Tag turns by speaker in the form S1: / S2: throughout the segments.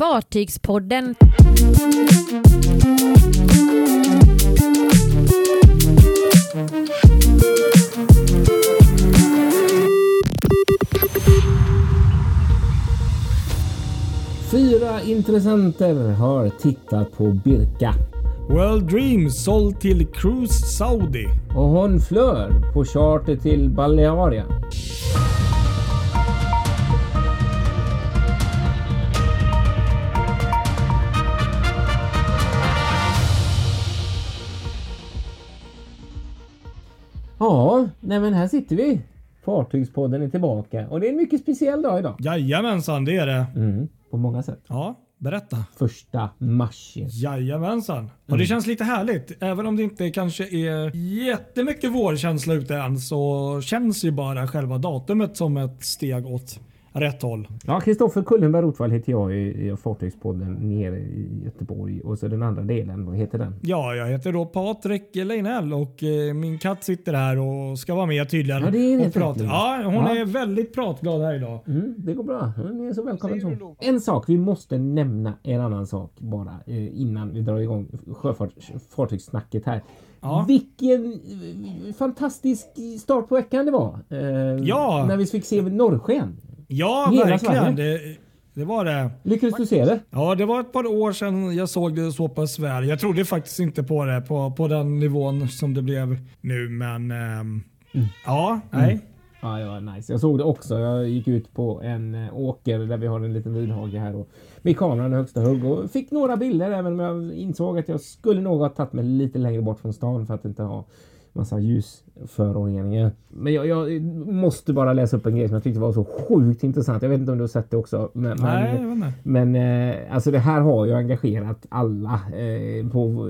S1: Fartygspodden.
S2: Fyra intressenter har tittat på Birka
S3: World Dream såld till Cruise Saudi.
S2: och hon flör på charter till Balearia. Ja, nej men här sitter vi. Fartygspodden är tillbaka och det är en mycket speciell dag idag.
S3: Jajamensan, det är det.
S2: Mm, på många sätt.
S3: Ja, berätta.
S2: Första mars.
S3: Jajamensan. Och det känns lite härligt. Även om det inte kanske är jättemycket vårkänsla ute än så känns ju bara själva datumet som ett steg åt rätt håll.
S2: Ja, Kristoffer Kullenberg Rotvall heter jag i, i Fartygspodden nere i Göteborg och så den andra delen, vad heter den?
S3: Ja, jag heter då Patrik Leinell och eh, min katt sitter här och ska vara med tydligen.
S2: Ja, det är
S3: och prata. Ja, hon
S2: Ja.
S3: är väldigt pratglad här idag.
S2: Mm, det går bra. Ni är så välkomna. Så. En sak, vi måste nämna en annan sak bara eh, innan vi drar igång sjöfart, fartygssnacket här.
S3: Ja.
S2: Vilken eh, fantastisk start på veckan det var. Eh,
S3: Ja.
S2: När vi fick se norrsken.
S3: Ja,
S2: Hela
S3: verkligen.
S2: Sverige.
S3: Det, det var det.
S2: Lyckades du se det?
S3: Ja, det var ett par år sedan jag såg det så pass väl. Jag trodde faktiskt inte på det på, på den nivån som det blev nu, men ehm, ja, nej.
S2: Ja, ja, nice. Jag såg det också. Jag gick ut på en eh, åker där vi har en liten vinhage här och med kameran i högsta hugg och fick några bilder även om jag insåg att jag skulle nog ha tagit mig lite längre bort från stan för att inte ha massa ljusföroreningar. Men jag, jag måste bara läsa upp en grej som jag tyckte var så sjukt intressant. Jag vet inte om du har sett det också. Men,
S3: Nej,
S2: men, men eh, alltså det här har ju engagerat alla. Eh, på,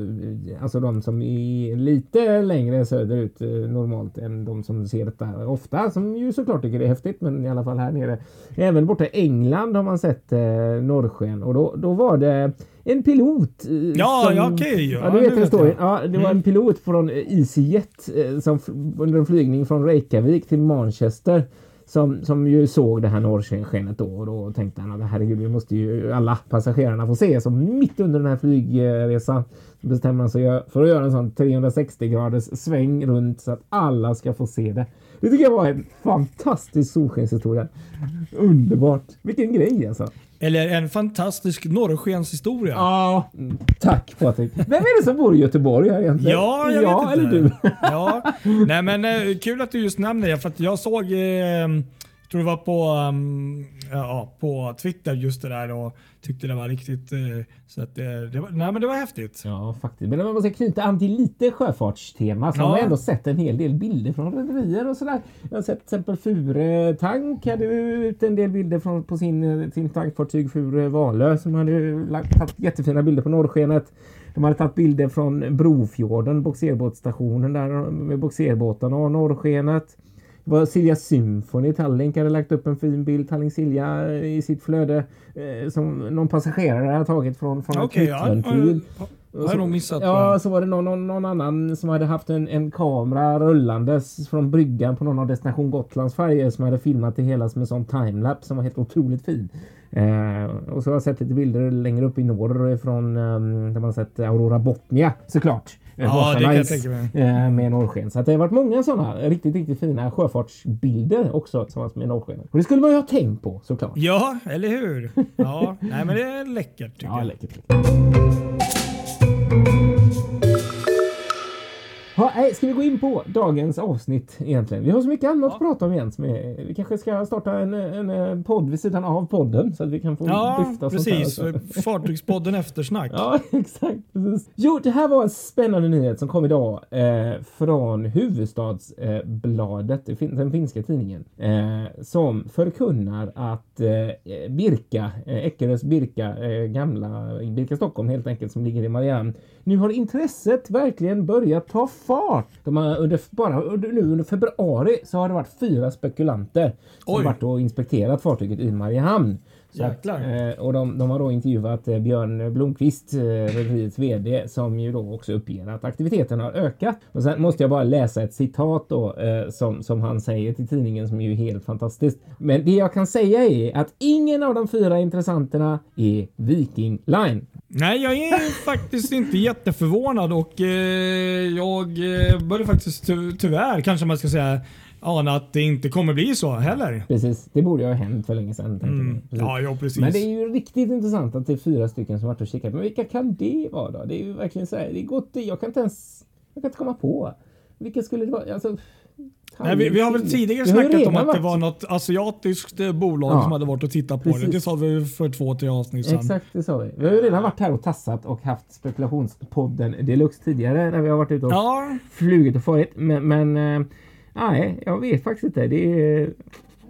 S2: alltså de som är lite längre söderut eh, normalt än de som ser detta ofta. Som ju såklart tycker det är häftigt. Men i alla fall här nere. Även borta i England har man sett eh, norrsken. Och då, då var det en pilot. eh,
S3: Ja,
S2: som,
S3: ja, okej, ja.
S2: Ja, du vet historien. Ja, det var en pilot från eh, EasyJet eh, som under en flygning från Reykjavik till Manchester som, som ju såg det här norrskenet då och då tänkte han att herregud, vi måste ju alla passagerarna få se. Så mitt under den här flygresan bestämmer han sig för att göra en sån 360 graders sväng runt så att alla ska få se det. Det tycker jag var en fantastisk solskenshistoria. Underbart! Vilken grej alltså!
S3: Eller en fantastisk norrskenshistoria.
S2: Ja, tack Patrik. Vem är det som bor i Göteborg här egentligen?
S3: Ja, jag
S2: jag
S3: vet inte.
S2: eller du?
S3: ja. Nej men eh, kul att du just nämner det för att jag såg, eh, tror det var på, um, ja, på Twitter just det där och tyckte det var riktigt, eh, så att eh, det var, nej men det var häftigt.
S2: Ja, faktiskt. Men om man ska knyta an till lite sjöfartstema så
S3: Ja.
S2: har man ändå sett en hel del bilder från rederier och sådär. Jag har sett till exempel Fure Tank hade ut en del bilder från, på sin, sin tankfartyg Fure Valö som hade lagt, tagit jättefina bilder på norrskenet. De hade tagit bilder från Brofjorden, bogserbåtsstationen där med bogserbåtarna och norrskenet. Det var Silja Symphony Tallink hade lagt upp en fin bild, Tallink Silja i sitt flöde eh, som någon passagerare hade tagit från, från
S3: Okej,
S2: en
S3: ja,
S2: kvittventil.
S3: ja, har jag nog missat.
S2: Ja, så var det någon, någon, någon annan som hade haft en, en kamera rullandes från bryggan på någon av Destination Gotlands färger som hade filmat det hela som en sån timelapse som var helt otroligt fin. Eh, och så har jag sett lite bilder längre upp i norr från eh, där man sett Aurora Botnia såklart.
S3: Ja, det kan jag tänka mig.
S2: eh, Med norrsken. Så det har varit många sådana riktigt, riktigt fina sjöfartsbilder också tillsammans med norrsken. Och det skulle man ju ha tänkt på såklart.
S3: ja eller hur? Ja, nej men det är läckert tycker
S2: Ja,
S3: jag.
S2: läckert. Ja, nej, ska vi gå in på dagens avsnitt egentligen? Vi har så mycket annat att prata om. Med. Vi kanske ska starta en, en, podd vid sidan av podden så att vi kan få
S3: Ja,
S2: dryfta sånt här
S3: precis.
S2: också.
S3: Fartygspodden Eftersnack.
S2: Ja, exakt. Precis. Jo, det här var en spännande nyhet som kom idag eh, från Huvudstadsbladet, eh, den finska tidningen, eh, som förkunnar att eh, Birka, eh, Eckerös Birka, eh, gamla Birka Stockholm helt enkelt, som ligger i Marianne, nu har intresset verkligen börjat ta fart. De har under, bara under, nu under februari så har det varit fyra spekulanter som
S3: Oj.
S2: varit och inspekterat fartyget i Mariehamn. Att,
S3: Jäklar.
S2: eh, och de, de har då intervjuat eh, Björn Blomqvist, eh, rederiets VD, som ju då också uppger att aktiviteten har ökat. Och sen måste jag bara läsa ett citat då som, som han säger till tidningen som är ju helt fantastiskt. Men det jag kan säga är att ingen av de fyra intressanterna är Viking Line.
S3: Nej, jag är faktiskt inte jätteförvånad och eh, jag börjar faktiskt ty tyvärr kanske man ska säga ana att det inte kommer bli så heller.
S2: Precis, det borde ju ha hänt för länge sedan. Precis.
S3: Ja, ja precis.
S2: Men det är ju riktigt intressant att det är fyra stycken som varit och kikat. Men vilka kan det vara då? Det är ju verkligen så här, det är gott. Jag kan inte ens, jag kan inte komma på. Vilka skulle det vara? Alltså,
S3: Nej, vi, vi har väl tidigare
S2: Det ju
S3: snackat om att det
S2: varit-
S3: var något asiatiskt eh, bolag
S2: Ja.
S3: som hade varit och tittat på
S2: Precis.
S3: det. Det sa vi för två, tre avsnitt sedan.
S2: Exakt, det sa vi. Vi har ju redan varit här och tassat och haft spekulationspodden deluxe tidigare när vi har varit ute och
S3: Ja,
S2: flugit och farit. Men, men eh, nej, jag vet faktiskt inte. Det är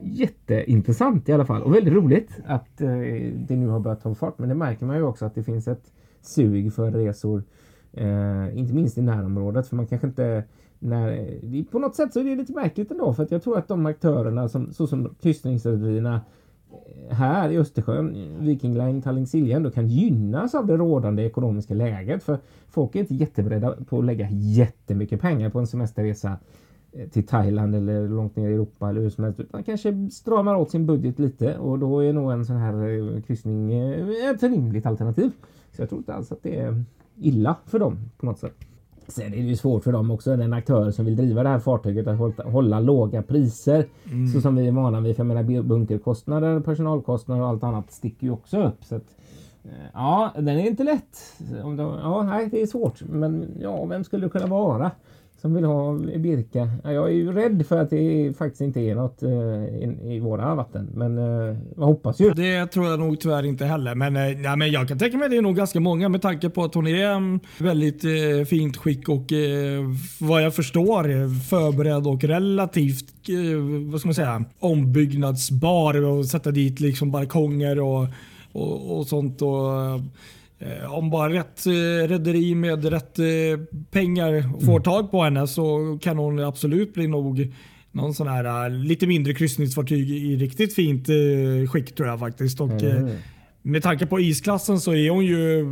S2: jätteintressant i alla fall och väldigt roligt att eh, det nu har börjat ta fart. Men det märker man ju också att det finns ett sug för resor, eh, inte minst i närområdet. För man kanske inte när, på något sätt så är det lite märkligt ändå för att jag tror att de aktörerna som, såsom kryssningsrederierna eh, här i Östersjön, Viking Line, Tallink Silja ändå kan gynnas av det rådande ekonomiska läget. För folk är inte jätteberedda på att lägga jättemycket pengar på en semesterresa till Thailand eller långt ner i Europa eller hur som helst. Man kanske stramar åt sin budget lite och då är nog en sån här eh, kryssning eh, ett rimligt alternativ. Så jag tror inte alls att det är illa för dem på något sätt. Sen är det ju svårt för dem också, den aktör som vill driva det här fartyget att hålla, hålla låga priser. Så som vi är vana vid. För jag menar bunkerkostnader, personalkostnader och allt annat sticker ju också upp. Så att, eh, ja, den är inte lätt. Om de, ja, nej, det är svårt. Men ja, vem skulle det kunna vara? Som vill ha Birka. Jag är ju rädd för att det faktiskt inte är något eh, i, i våra vatten. Men eh, jag hoppas ju.
S3: det tror jag nog tyvärr inte heller. Men, eh, nej, men jag kan tänka mig att det är nog ganska många med tanke på att hon är mm, väldigt fint skick och vad jag förstår förberedd och relativt vad ska man säga, ombyggnadsbar och sätta dit liksom balkonger och, och, och sånt. Och, om bara rätt eh, rederi med rätt eh, pengar får tag på henne så kan hon absolut bli nog någon sån här eh, lite mindre kryssningsfartyg i riktigt fint eh, skick tror jag faktiskt. Och, eh,
S2: Mm.
S3: med tanke på isklassen så är hon ju,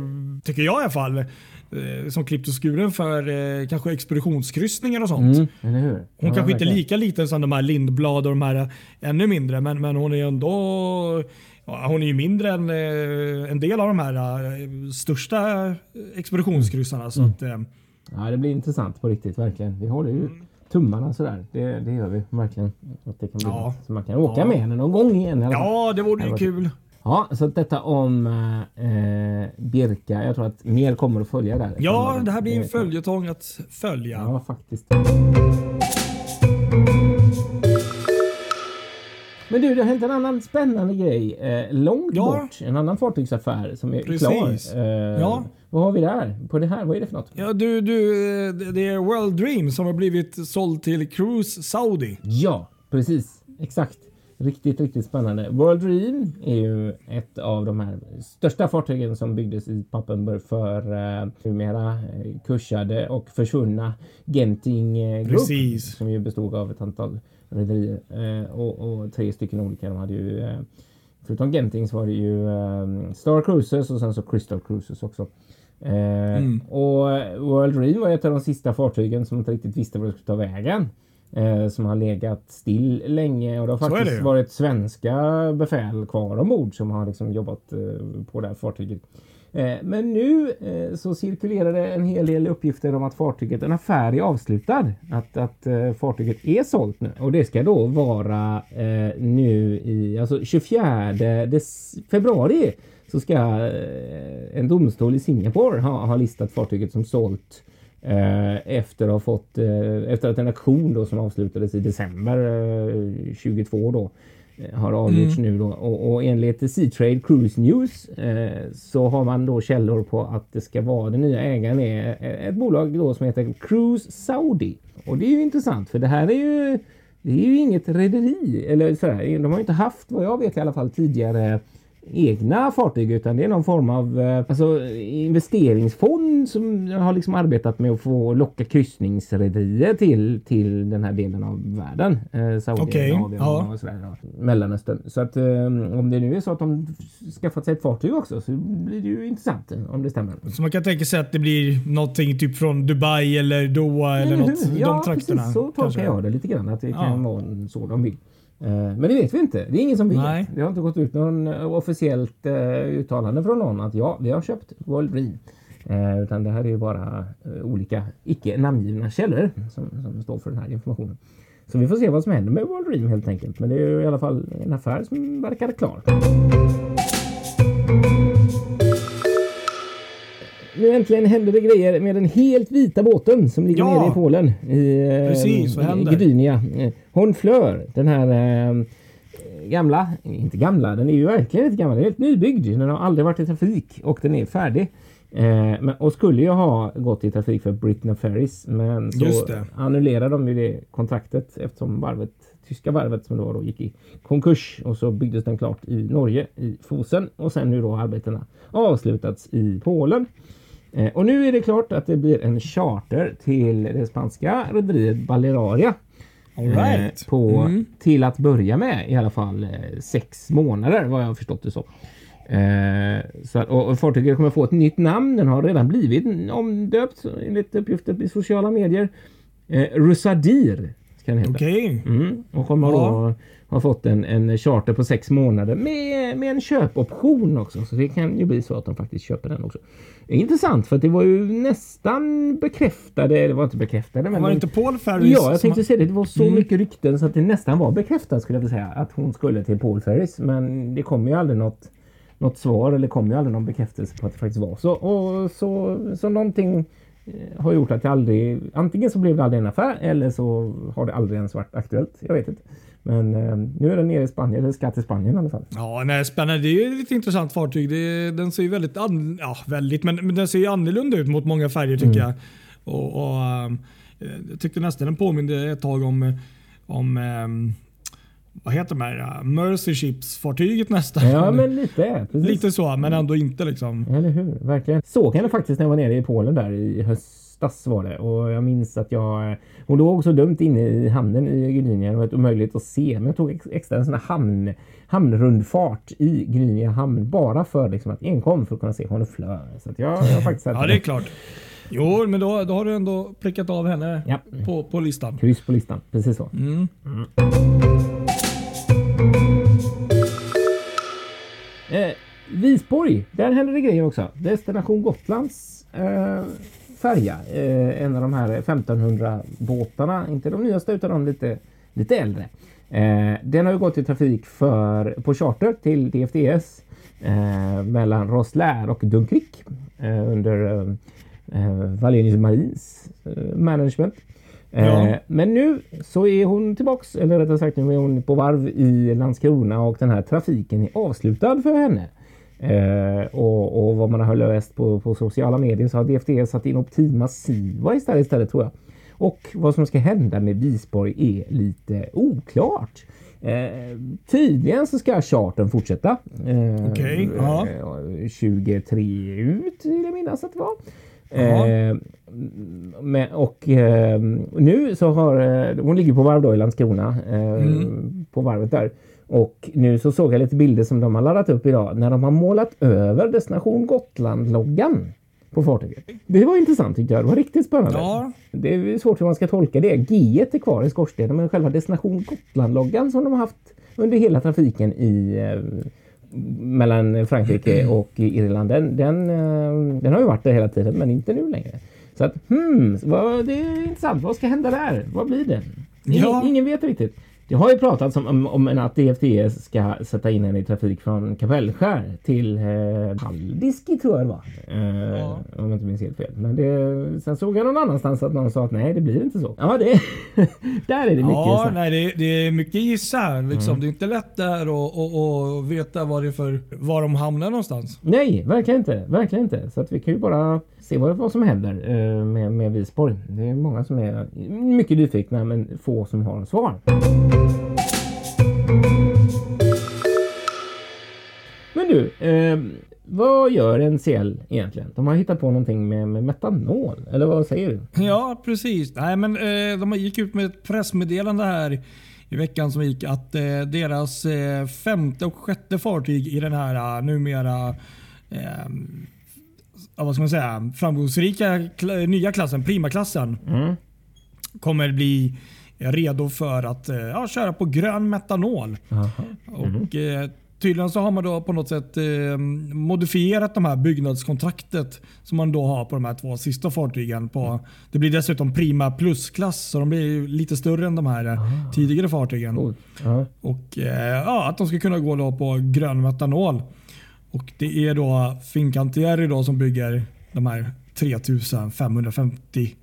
S3: tycker jag i alla fall, eh, som klippt och skuren för eh, kanske expeditionskryssningar och sånt.
S2: Mm?
S3: Hon
S2: Ja,
S3: kanske inte är lika liten som de här Lindblad och de här eh, ännu mindre, men, men hon är ändå ja, hon är ju mindre än eh, en del av de här eh, största expeditionskryssarna. Så att, eh,
S2: Ja, det blir intressant på riktigt, verkligen. Vi håller ju tummarna sådär. Det, det gör vi verkligen. Att det kan bli
S3: Ja.
S2: Så man kan åka
S3: Ja.
S2: med henne någon gång igen. fall.
S3: ja, det vore
S2: Det
S3: ju kul.
S2: Ja, så detta om eh, Birka. Jag tror att mer kommer att följa där.
S3: Ja, det här blir en följetong att följa.
S2: Ja, faktiskt. Men du, det har hänt en annan spännande grej eh, långt
S3: Ja.
S2: bort. En annan fartygsaffär som är
S3: Precis.
S2: klar. Eh,
S3: Ja.
S2: Vad har vi där? På det här, vad är det för något?
S3: Ja, du, du, eh, det- är World Dream som har blivit såld till Cruise Saudi.
S2: Ja, precis. Exakt. Riktigt, riktigt spännande. World Dream är ju ett av de här största fartygen som byggdes i Papenburg för eh, numera eh, kursade och försvunna Genting eh, Group.
S3: Precis.
S2: Som ju bestod av ett antal rederier eh, och, och tre stycken olika. De hade ju, eh, förutom Genting så var det ju eh, Star Cruises och sen så Crystal Cruises också. Eh, Och World Dream var ett av de sista fartygen som inte riktigt visste var det skulle ta vägen. Eh, som har legat still länge och det har
S3: Så det
S2: faktiskt
S3: ju.
S2: varit svenska befäl kvar ombord som har liksom jobbat eh, på det här fartyget. Eh, men nu eh, så cirkulerar det en hel del uppgifter om att fartyget, en affär är avslutad. Att, att eh, fartyget är sålt nu och det ska då vara nu i alltså 24 februari så ska en domstol i Singapore ha, ha listat fartyget som sålt efter att ha fått efter att en auktion då som avslutades i december 22 då har avgjorts nu då och, och enligt Seatrade Cruise News eh, så har man då källor på att det ska vara den nya ägaren är eh, ett bolag då som heter Cruise Saudi och det är ju intressant för det här är ju det är ju inget rederi eller sådär. De har ju inte haft vad jag vet i alla fall tidigare egna fartyg utan det är någon form av eh, alltså, investeringsfond som har liksom arbetat med att få locka kryssningsrederier till, till den här delen av världen. Eh, Saudiarabien
S3: Okej, ja.
S2: och sådär, ja. Mellanöstern. Så att eh, om det nu är så att de skaffat sig ett fartyg också så blir det ju intressant eh, om det stämmer.
S3: Så man kan tänka sig att det blir någonting typ från Dubai eller Doha eller
S2: Eller
S3: något.
S2: hur?
S3: De
S2: Ja,
S3: trakterna.
S2: precis så tolkar jag det lite grann. Att det kan
S3: Ja.
S2: vara så de vill. Eh, Men det vet vi inte. Det är ingen som vet.
S3: Nej.
S2: Det har inte gått ut någon eh, officiellt eh, uttalande från någon att ja, vi har köpt. Eh, utan det här är ju bara olika icke namngivna källor som, som står för den här informationen. Så vi får se vad som händer med Dream helt enkelt. Men det är ju i alla fall en affär som verkar klar. Nu äntligen händer det grejer med den helt vita båten som ligger
S3: Ja.
S2: nere i Polen. I, eh,
S3: Precis, vad händer?
S2: Gdynia. Eh, Honfleur, den här eh, gamla, inte gamla, den är ju verkligen inte gammal, den är helt nybyggd. Den har aldrig varit i trafik och den är färdig. Eh, men, och skulle ju ha gått i trafik för Britain Ferries men så annullerade de ju det kontraktet eftersom varvet, tyska varvet som då, då gick i konkurs och så byggdes den klart i Norge i Fosen och sen nu då arbetena avslutats i Polen. Eh, och nu är det klart att det blir en charter till det spanska rederiet Balearia.
S3: Right.
S2: Eh, på,
S3: Mm.
S2: Till att börja med i alla fall eh, sex månader vad jag har förstått det så. Eh, så att, och, och fartyget kommer få ett nytt namn. Den har redan blivit omdöpt enligt uppgifter i sociala medier. Eh, Rusadir ska den heta.
S3: Okej.
S2: Mm, och kommer
S3: Ja.
S2: då ha fått en, en charter på sex månader med, med en köpoption också. Så det kan ju bli så att de faktiskt köper den också. Det intressant för att det var ju nästan bekräftade, det var inte bekräftade men
S3: Var det
S2: de-
S3: inte Paul Ferris
S2: Ja, jag tänkte säga det. Det var så
S3: Mm.
S2: mycket rykten så att det nästan var bekräftat skulle jag vilja säga att hon skulle till Paul Ferris. Men det kom ju aldrig något, något svar eller kom ju aldrig någon bekräftelse på att det faktiskt var så. Och så, så någonting har gjort att det aldrig, antingen så blev det aldrig en affär eller så har det aldrig ens varit aktuellt. Jag vet inte. Men eh, nu är den nere i Spanien, eller ska till Spanien i alla fall.
S3: Ja, nej, spännande. Det är ju ett intressant fartyg. Det, den ser ju väldigt, an, ja, väldigt men, men den ser ju annorlunda ut mot många färger tycker jag. Och, och, ehm, jag tyckte nästan den påminde ett tag om, om ehm, vad heter de här? uh, Mercy Ships-fartyget nästan.
S2: Ja, men lite. Precis.
S3: Lite så, men ändå inte liksom.
S2: Eller hur? Verkligen. Såg henne faktiskt när jag var nere i Polen där i höstas var det. Och jag minns att jag... Hon låg så dumt inne i hamnen i Gdynia. Det var omöjligt att se. Men jag tog ex- extra en sån här hamn, hamnrundfart i Gdynia hamn. Bara för liksom att enkom för att kunna se hon flör. Så jag, jag faktiskt
S3: Ja, det är klart. Jo, men då, då har du ändå prickat av henne
S2: Ja.
S3: på, på listan.
S2: Kryss på listan. Precis så.
S3: Mm.
S2: Eh, Visborg, där händer det grejer också. Destination Gotlands eh, färja. Eh, en av de här 1500 båtarna, inte de nyaste utan de lite, lite äldre. Eh, den har gått i trafik för, på charter till DFDS eh, mellan Roslair och Dunkirk eh, under eh, Wallenius Marins eh, management. Eh,
S3: Ja.
S2: Men nu så är hon tillbaks, eller rättare sagt nu är hon på varv i Landskrona och den här trafiken är avslutad för henne. Eh, och, och vad man har läst på, på sociala medier så har DFD satt in Optima Siva istället, istället tror jag. Och vad som ska hända med Visborg är lite oklart. Eh, tydligen så ska chartern fortsätta. Eh,
S3: Okej, ja.
S2: eh, 23 ut vill jag minnas att det var. Eh, men, och eh, nu så har eh, hon ligger på varv då i Landskrona eh,
S3: Mm.
S2: på varvet där. Och nu så såg jag lite bilder som de har laddat upp idag när de har målat över Destination Gotland-loggan på fartyget. Det var intressant tyckte jag. Det var riktigt spännande.
S3: Ja.
S2: Det är svårt hur man ska tolka det. G är kvar i skorstenen men själva Destination Gotland-loggan som de har haft under hela trafiken i eh, mellan Frankrike och Irland. Den, den, eh, den har ju varit där hela tiden men inte nu längre. Så att hmm, vad, det är intressant. Vad ska hända där? Vad blir det? Ingen,
S3: Ja.
S2: ingen vet riktigt. Det har ju pratats om, om, om att DFDS ska sätta in en i trafik från Kapellskär till eh, Haldiski tror jag det var. Eh,
S3: Ja.
S2: Om jag inte minns helt fel. Men det, sen såg jag någon annanstans att någon sa att nej det blir inte så. Ja det, där är det mycket
S3: Ja, nej, det, det är mycket gissa här. Liksom.
S2: Mm.
S3: Det är inte lätt där och veta vad det är för, var de hamnar någonstans.
S2: Nej, verkligen inte. Verkligen inte. Så att vi kan ju bara se vad, vad som händer eh, med, med Visborg. Det är många som är mycket nyfikna men få som har svar. Men du, eh, vad gör NCL egentligen? De har hittat på någonting med, med metanol, eller vad säger du?
S3: Ja, precis. Nej, men, eh, de gick ut med ett pressmeddelande här i veckan som gick att eh, deras eh, femte och sjätte fartyg i den här uh, numera eh, vad ska man säga, framgångsrika kla nya klassen, primaklassen,
S2: Mm.
S3: kommer bli redo för att eh, ja, köra på grön metanol.
S2: Jaha.
S3: Och, eh, tydligen så har man då på något sätt eh, modifierat de här byggnadskontraktet som man då har på de här två sista fartygen. På, det blir dessutom Prima Plus-klass så de blir lite större än de här eh, tidigare fartygen.
S2: Coolt. Ja.
S3: Och ja, Att de ska kunna gå då på grön metanol. Och Det är då Fincantieri då som bygger de här 3550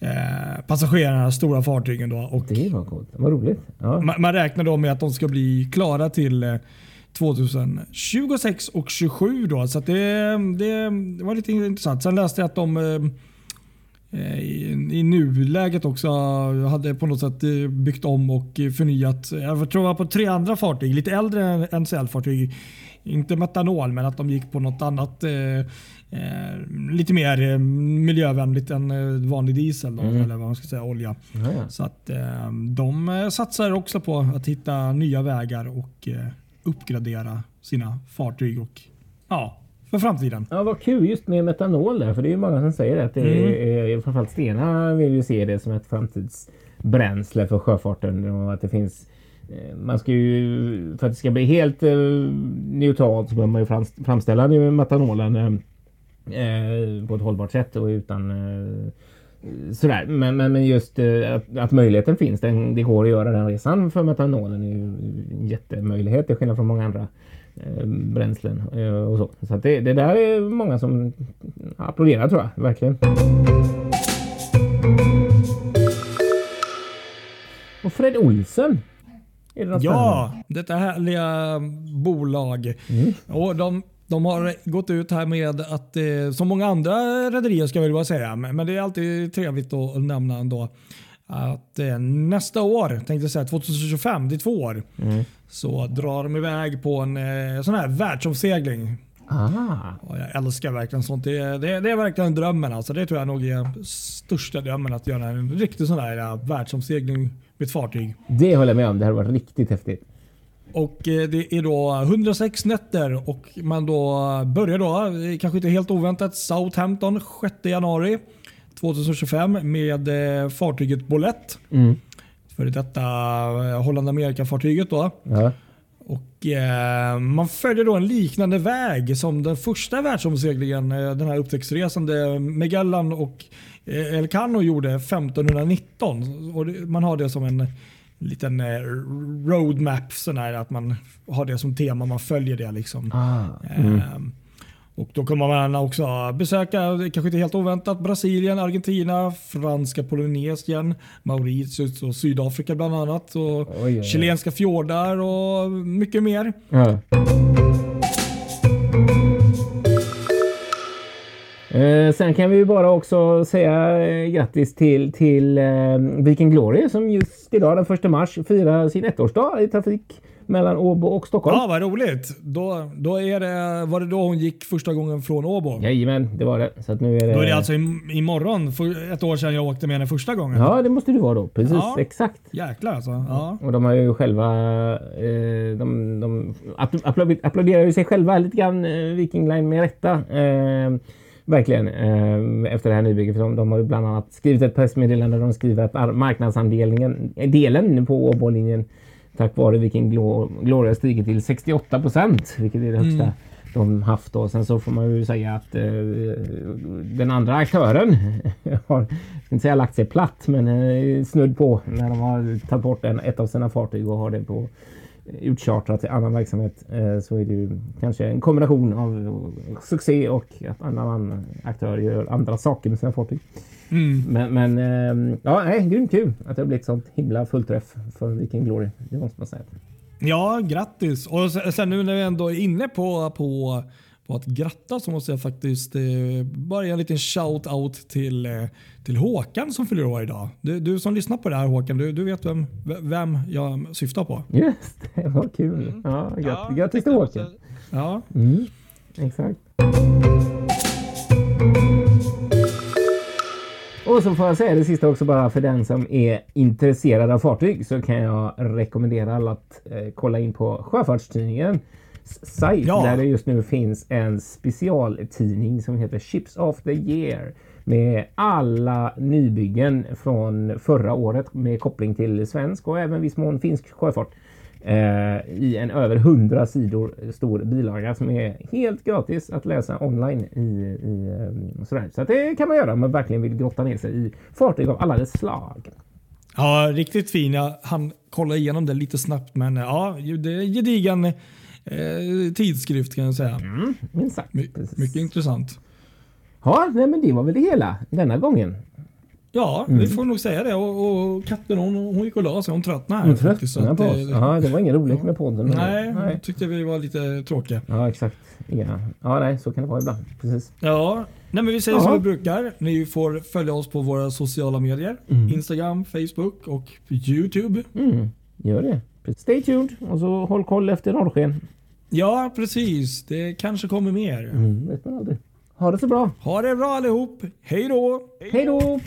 S3: eh, passagerarna stora fartygen. Då. Och
S2: Det var coolt. Vad roligt. Ja.
S3: man, man räknar då med att de ska bli klara till eh, 2026 och 27 då. Så det, det, det var lite intressant. Sen läste jag att de eh, eh, i, i nuläget också hade på något sätt eh, byggt om och förnyat. Jag tror det var på tre andra fartyg, lite äldre NCL-fartyg. Inte metanol, men att de gick på något annat eh, eh, lite mer eh, miljövänligt än vanlig diesel. Då, Eller vad man ska säga, olja.
S2: Ja, ja.
S3: Så att de satsar också på att hitta nya vägar och uppgradera sina fartyg och ja, för framtiden.
S2: Ja, vad kul just med metanol där. För det är ju många som säger att det är, är, framförallt Stena vill ju se det som ett framtidsbränsle för sjöfarten och att det finns Eh, man ska ju, för att det ska bli helt eh, neutralt så behöver man ju framställa metanolen eh, eh, på ett hållbart sätt och utan eh, sådär. Men, men, men just eh, att, att möjligheten finns, den, det går att göra den resan för metanolen är ju en jättemöjlighet till skillnad från många andra eh, bränslen eh, och så. Så att det, det där är många som applåderar tror jag, verkligen. Och Fred Olsen. Det
S3: Ja, detta härliga bolag. Och de, de har gått ut här med att, eh, som många andra rederier ska jag väl bara säga, men det är alltid trevligt att nämna ändå, att eh, nästa år, tänkte jag säga 2025, det är två år, så drar de iväg på en eh, sån här världsomsegling.
S2: Ah,
S3: Och jag älskar verkligen sånt. Det, det, det är verkligen drömmen. Alltså. Det tror jag nog är största drömmen att göra en riktig sån här världsomsegling med ett fartyg.
S2: det håller jag med om. Det hade varit riktigt häftigt.
S3: Och eh, Det är då 106 nätter och man då börjar då, eh, kanske inte helt oväntat, Southampton 6 januari 2025 med eh, fartyget Bolett.
S2: Mm.
S3: För detta eh, Holland-Amerika-fartyget då.
S2: Ja.
S3: Och eh, Man följer då en liknande väg som den första världsomseglingen, den här upptäcktsresande Magellan och Elcano gjorde 1519. Och man har det som en liten eh, roadmap, sån här, att man har det som tema, man följer det. liksom.
S2: Ah, mm.
S3: Ehm, Och Då kommer man också besöka, kanske inte helt oväntat, Brasilien, Argentina, franska Polynesien, Mauritius och Sydafrika bland annat. Och
S2: Oj, oj, oj.
S3: Chilenska fjordar och mycket mer.
S2: Ja. Eh, sen kan vi ju bara också säga eh, grattis till, till eh, Viking Glory som just idag den 1 mars firar sin ettårsdag i trafik mellan Åbo och Stockholm.
S3: Ja, vad roligt. Då, då är det, var det då hon gick första gången från Åbo?
S2: Jajamän, det var det. Så att nu är det...
S3: Då är det alltså im- imorgon, för ett år sedan jag åkte med henne första gången.
S2: Ja, det måste det vara då. Precis,
S3: Ja.
S2: exakt.
S3: Jäklar alltså. Ja.
S2: Och de har ju själva... Eh, de de app- applåd- applåderar ju sig själva lite grann, eh, Viking Line med rätta. Eh, verkligen. Eh, efter det här nybygget. För de, de har ju bland annat skrivit ett pressmeddelande där de skriver att ar- marknadsandelningen, eh, delen på Åbolinjen tack vare Viking Glo- Glory har stigit till 68 procent, vilket är det högsta de haft. Då. Sen så får man ju säga att eh, den andra aktören har, inte säga lagt sig platt, men eh, snudd på när de har tagit bort en, ett av sina fartyg och har det på utchartrat till annan verksamhet eh, så är det ju kanske en kombination av succé och att annan aktör gör andra saker med sina fartyg.
S3: Mm.
S2: Men, men eh, ja, nej, grymt kul att det har blivit sånt himla fullträff för Viking Glory. Det måste man säga.
S3: ja, grattis. Och sen nu när vi ändå är inne på, på, på att gratta så måste jag faktiskt eh, bara ge en liten shout-out till, eh, till Håkan som fyller år idag. Du, du som lyssnar på det här Håkan, du, du vet vem, vem jag syftar på.
S2: Just det, vad kul. Ja, grat
S1: Ja,
S2: grattis till Håkan.
S1: också-
S3: Ja,
S2: Mm, exakt. Och så får jag säga det sista också bara för den som är intresserad av fartyg så kan jag rekommendera alla att eh, kolla in på Sjöfartstidningen sajt
S3: Ja.
S2: där det just nu finns en specialtidning som heter Ships of the Year med alla nybyggen från förra året med koppling till svensk och även viss mån finsk sjöfart eh, i en över 100 sidor stor bilaga som är helt gratis att läsa online i, i eh, sådär. Så det kan man göra om man verkligen vill grotta ner sig i fartyg av alla dess slag.
S3: ja riktigt fin. Jag hann kolla igenom det lite snabbt men ja, det är en gedigen eh, tidskrift kan jag säga.
S2: Mm, minst sagt.
S3: My,
S2: Precis.
S3: mycket intressant.
S2: Ja, nej, men det var väl det hela denna gången.
S3: Ja, vi får nog säga det. Och, och katten hon, hon gick och la sig. Hon tröttnade.
S2: Hon tröttnade på oss.
S3: det-
S2: Ja, det var ingen roligt med podden.
S3: Nej,
S2: nej.
S3: tyckte vi var lite tråkiga.
S2: Ja, exakt. Ja. ja, nej, så kan det vara ibland. Precis.
S3: Ja, nej men vi säger
S2: Ja.
S3: som vi brukar. Ni får följa oss på våra sociala medier. Instagram, Facebook och YouTube.
S2: Mm, gör det. Stay tuned och så håll koll efter norrsken.
S3: Ja, precis. Det kanske kommer mer.
S2: Mm, vet man aldrig. Ha det så bra.
S3: Ha det bra allihop. Hej då!
S2: Hej då!